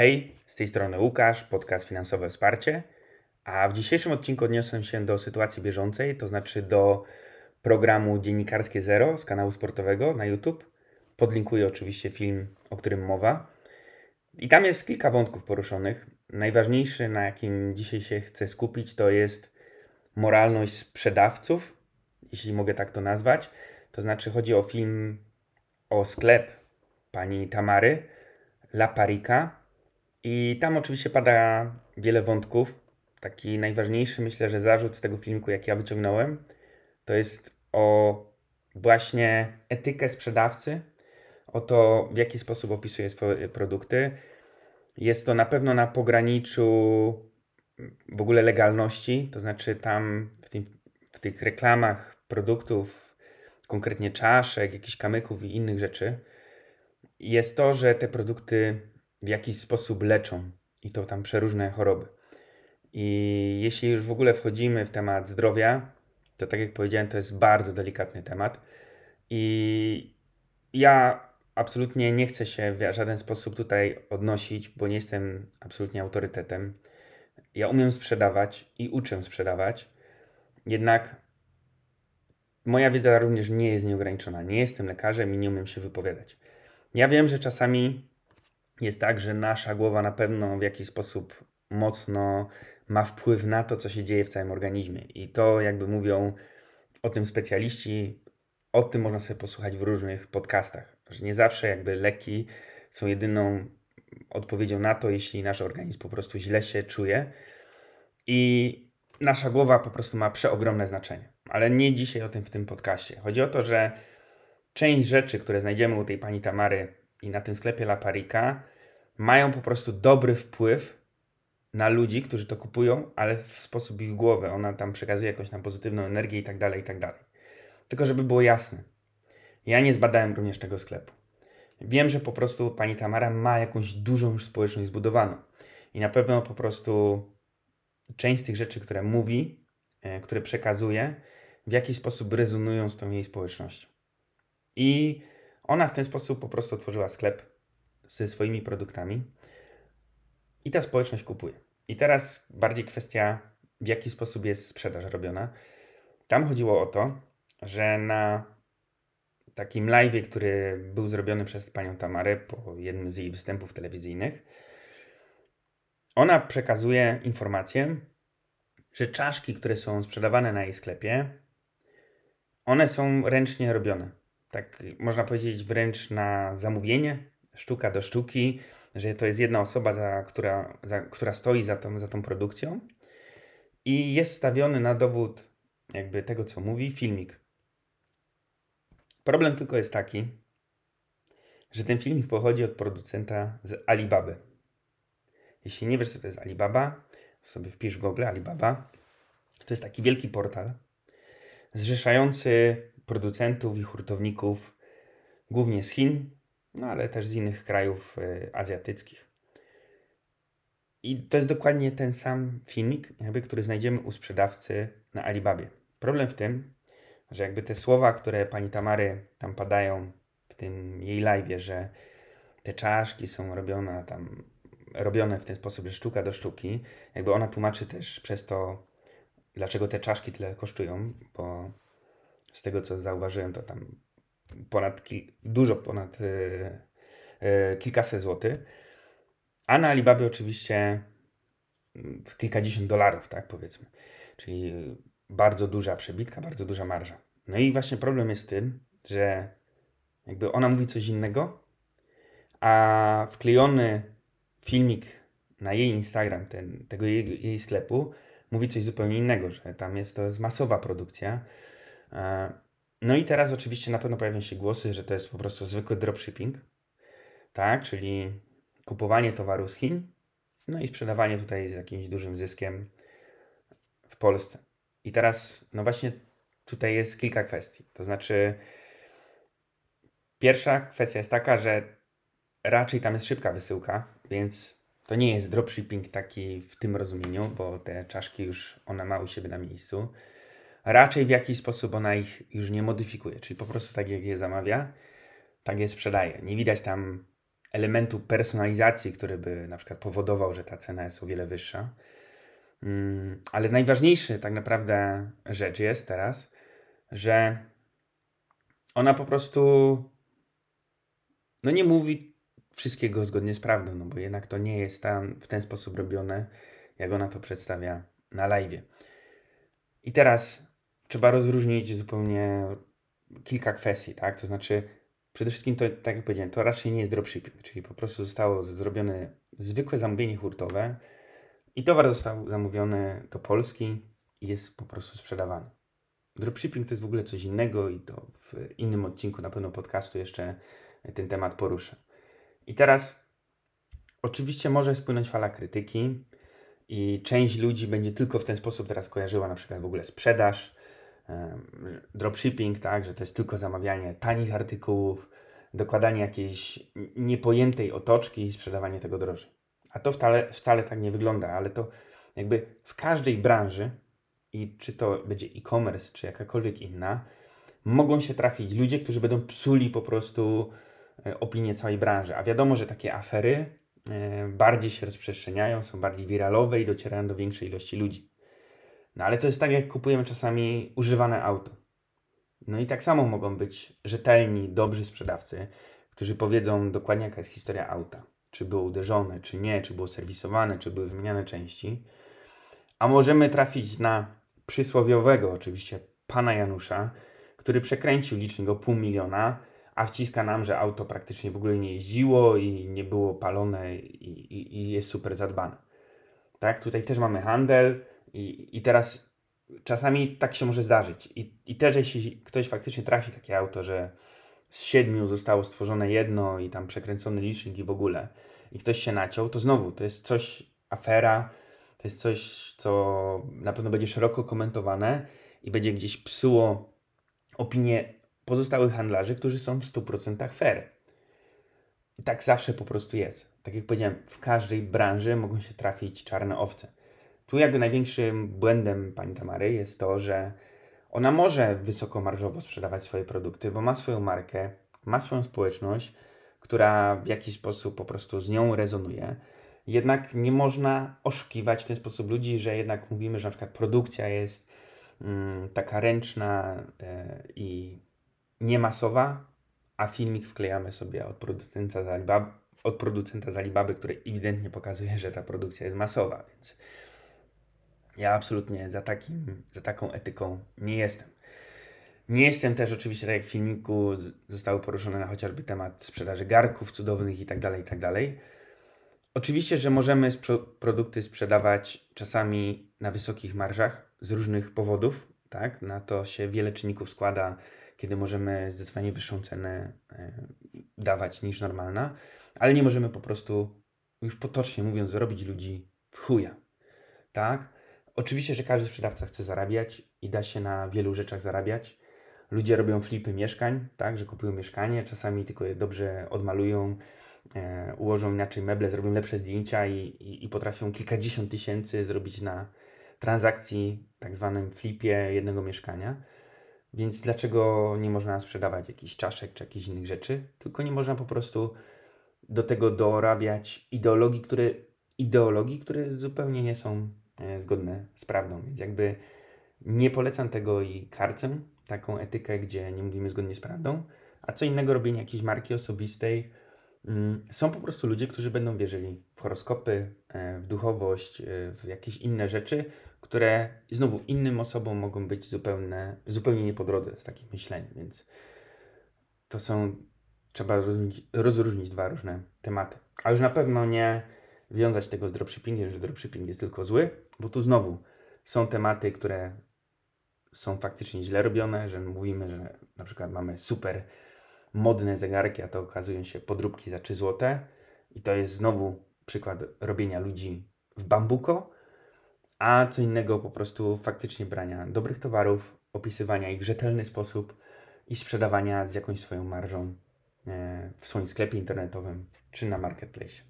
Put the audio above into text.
Hej, z tej strony Łukasz, podcast Finansowe Wsparcie. A w dzisiejszym odcinku odniosę się do sytuacji bieżącej, to znaczy do programu Dziennikarskie Zero z kanału sportowego na YouTube. Podlinkuję oczywiście film, o którym mowa. I tam jest kilka wątków poruszonych. Najważniejszy, na jakim dzisiaj się chcę skupić, to jest moralność sprzedawców, jeśli mogę tak to nazwać. To znaczy chodzi o film, o sklep pani Tamary La Parika. I tam oczywiście pada wiele wątków. Taki najważniejszy, myślę, że zarzut z tego filmiku, jak ja wyciągnąłem, to jest o właśnie etykę sprzedawcy, o to, w jaki sposób opisuje swoje produkty. Jest to na pewno na pograniczu w ogóle legalności, to znaczy tam w, tym, w tych reklamach produktów, konkretnie czaszek, jakichś kamyków i innych rzeczy, jest to, że te produkty w jakiś sposób leczą i to tam przeróżne choroby. I jeśli już w ogóle wchodzimy w temat zdrowia, to tak jak powiedziałem, to jest bardzo delikatny temat. I ja absolutnie nie chcę się w żaden sposób tutaj odnosić, bo nie jestem absolutnie autorytetem. Ja umiem sprzedawać i uczę sprzedawać, jednak moja wiedza również nie jest nieograniczona. Nie jestem lekarzem i nie umiem się wypowiadać. Ja wiem, że czasami jest tak, że nasza głowa na pewno w jakiś sposób mocno ma wpływ na to, co się dzieje w całym organizmie. I to, jakby mówią o tym specjaliści, o tym można sobie posłuchać w różnych podcastach, że nie zawsze jakby leki są jedyną odpowiedzią na to, jeśli nasz organizm po prostu źle się czuje. I nasza głowa po prostu ma przeogromne znaczenie. Ale nie dzisiaj o tym w tym podcaście. Chodzi o to, że część rzeczy, które znajdziemy u tej pani Tamary i na tym sklepie La Parika, mają po prostu dobry wpływ na ludzi, którzy to kupują, ale w sposób ich głowy. Ona tam przekazuje jakąś tam pozytywną energię i tak dalej, i tak dalej. Tylko żeby było jasne, ja nie zbadałem również tego sklepu. Wiem, że po prostu pani Tamara ma jakąś dużą już społeczność zbudowaną. I na pewno po prostu część z tych rzeczy, które mówi, e, które przekazuje, w jakiś sposób rezonują z tą jej społecznością. I ona w ten sposób po prostu otworzyła sklep ze swoimi produktami i ta społeczność kupuje. I teraz bardziej kwestia, w jaki sposób jest sprzedaż robiona. Tam chodziło o to, że na takim live, który był zrobiony przez panią Tamarę po jednym z jej występów telewizyjnych, ona przekazuje informację, że czaszki, które są sprzedawane na jej sklepie, one są ręcznie robione. Tak można powiedzieć wręcz na zamówienie, sztuka do sztuki, że to jest jedna osoba, za, która, za, która stoi za tą, za tą produkcją i jest stawiony na dowód jakby tego, co mówi, filmik. Problem tylko jest taki, że ten filmik pochodzi od producenta z Alibaby. Jeśli nie wiesz, co to jest Alibaba, sobie wpisz w Google Alibaba. To jest taki wielki portal zrzeszający producentów i hurtowników głównie z Chin, no ale też z innych krajów y, azjatyckich. I to jest dokładnie ten sam filmik, jakby, który znajdziemy u sprzedawcy na Alibabie. Problem w tym, że jakby te słowa, które pani Tamary tam padają w tym jej live, że te czaszki są robione tam, robione w ten sposób, że sztuka do sztuki, jakby ona tłumaczy też przez to, dlaczego te czaszki tyle kosztują, bo z tego co zauważyłem, to tam ponad, dużo ponad yy, yy, kilkaset złotych. A na Alibabie oczywiście mm, w kilkadziesiąt dolarów, tak powiedzmy. Czyli bardzo duża przebitka, bardzo duża marża. No i właśnie problem jest w tym, że jakby ona mówi coś innego, a wklejony filmik na jej Instagram, ten, tego jej, jej sklepu, mówi coś zupełnie innego, że tam jest to jest masowa produkcja. No i teraz oczywiście na pewno pojawią się głosy, że to jest po prostu zwykły dropshipping, tak, czyli kupowanie towaru z Chin, no i sprzedawanie tutaj z jakimś dużym zyskiem w Polsce. I teraz, no właśnie tutaj jest kilka kwestii. To znaczy, pierwsza kwestia jest taka, że raczej tam jest szybka wysyłka, więc to nie jest dropshipping taki w tym rozumieniu, bo te czaszki już ona ma u siebie na miejscu. Raczej w jakiś sposób ona ich już nie modyfikuje, czyli po prostu tak jak je zamawia, tak je sprzedaje. Nie widać tam elementu personalizacji, który by na przykład powodował, że ta cena jest o wiele wyższa. Mm, ale najważniejsza tak naprawdę rzecz jest teraz, że ona po prostu no nie mówi wszystkiego zgodnie z prawdą, no bo jednak to nie jest tam w ten sposób robione, jak ona to przedstawia na live. I teraz trzeba rozróżnić zupełnie kilka kwestii, tak? To znaczy, przede wszystkim to, tak jak powiedziałem, to raczej nie jest dropshipping, czyli po prostu zostało zrobione zwykłe zamówienie hurtowe i towar został zamówiony do Polski i jest po prostu sprzedawany. Dropshipping to jest w ogóle coś innego i to w innym odcinku na pewno podcastu jeszcze ten temat poruszę. I teraz oczywiście może spłynąć fala krytyki i część ludzi będzie tylko w ten sposób teraz kojarzyła na przykład w ogóle sprzedaż, dropshipping, tak, że to jest tylko zamawianie tanich artykułów, dokładanie jakiejś niepojętej otoczki i sprzedawanie tego drożej. A to wcale, wcale tak nie wygląda, ale to jakby w każdej branży, i czy to będzie e-commerce, czy jakakolwiek inna, mogą się trafić ludzie, którzy będą psuli po prostu e, opinię całej branży. A wiadomo, że takie afery e, bardziej się rozprzestrzeniają, są bardziej wiralowe i docierają do większej ilości ludzi. No ale to jest tak, jak kupujemy czasami używane auto. No i tak samo mogą być rzetelni, dobrzy sprzedawcy, którzy powiedzą dokładnie, jaka jest historia auta. Czy było uderzone, czy nie, czy było serwisowane, czy były wymieniane części. A możemy trafić na przysłowiowego, oczywiście, pana Janusza, który przekręcił licznik o pół miliona, a wciska nam, że auto praktycznie w ogóle nie jeździło i nie było palone i, i, i jest super zadbane. Tak, tutaj też mamy handel, i, I teraz czasami tak się może zdarzyć. I, I też jeśli ktoś faktycznie trafi takie auto, że z siedmiu zostało stworzone jedno i tam przekręcony licznik i w ogóle i ktoś się naciął, to znowu to jest coś, afera, to jest coś, co na pewno będzie szeroko komentowane i będzie gdzieś psuło opinię pozostałych handlarzy, którzy są w 100% fair. I tak zawsze po prostu jest. Tak jak powiedziałem, w każdej branży mogą się trafić czarne owce. Tu jakby największym błędem pani Tamary jest to, że ona może wysokomarżowo sprzedawać swoje produkty, bo ma swoją markę, ma swoją społeczność, która w jakiś sposób po prostu z nią rezonuje. Jednak nie można oszukiwać w ten sposób ludzi, że jednak mówimy, że na przykład produkcja jest mm, taka ręczna e, i niemasowa, a filmik wklejamy sobie od producenta z Alibaba, od producenta z Alibaby, który ewidentnie pokazuje, że ta produkcja jest masowa, więc ja absolutnie za, takim, za taką etyką nie jestem. Nie jestem też oczywiście, tak jak w filmiku zostały poruszone na chociażby temat sprzedaży garków cudownych i tak dalej, i tak. Oczywiście, że możemy spro produkty sprzedawać czasami na wysokich marżach z różnych powodów, tak? Na to się wiele czynników składa, kiedy możemy zdecydowanie wyższą cenę e, dawać niż normalna, ale nie możemy po prostu, już potocznie mówiąc, robić ludzi w chuja, tak? Oczywiście, że każdy sprzedawca chce zarabiać i da się na wielu rzeczach zarabiać. Ludzie robią flipy mieszkań, tak, że kupują mieszkanie, czasami tylko je dobrze odmalują, e, ułożą inaczej meble, zrobią lepsze zdjęcia i, i, i potrafią kilkadziesiąt tysięcy zrobić na transakcji, tak zwanym flipie jednego mieszkania. Więc dlaczego nie można sprzedawać jakichś czaszek czy jakichś innych rzeczy? Tylko nie można po prostu do tego dorabiać ideologii, które, ideologii, które zupełnie nie są zgodne z prawdą. Więc jakby nie polecam tego i karcę, taką etykę, gdzie nie mówimy zgodnie z prawdą, a co innego robienie jakiejś marki osobistej. Mm, są po prostu ludzie, którzy będą wierzyli w horoskopy, e, w duchowość, e, w jakieś inne rzeczy, które znowu innym osobom mogą być zupełnie, zupełnie nie po drodze z takim myśleniem, więc to są, trzeba rozróżnić, rozróżnić dwa różne tematy. A już na pewno nie wiązać tego z dropshippingiem, że dropshipping jest tylko zły, bo tu znowu są tematy, które są faktycznie źle robione, że mówimy, że na przykład mamy super modne zegarki, a to okazują się podróbki za 3 zł i to jest znowu przykład robienia ludzi w bambuko, a co innego po prostu faktycznie brania dobrych towarów, opisywania ich w rzetelny sposób i sprzedawania z jakąś swoją marżą e, w swoim sklepie internetowym czy na marketplace.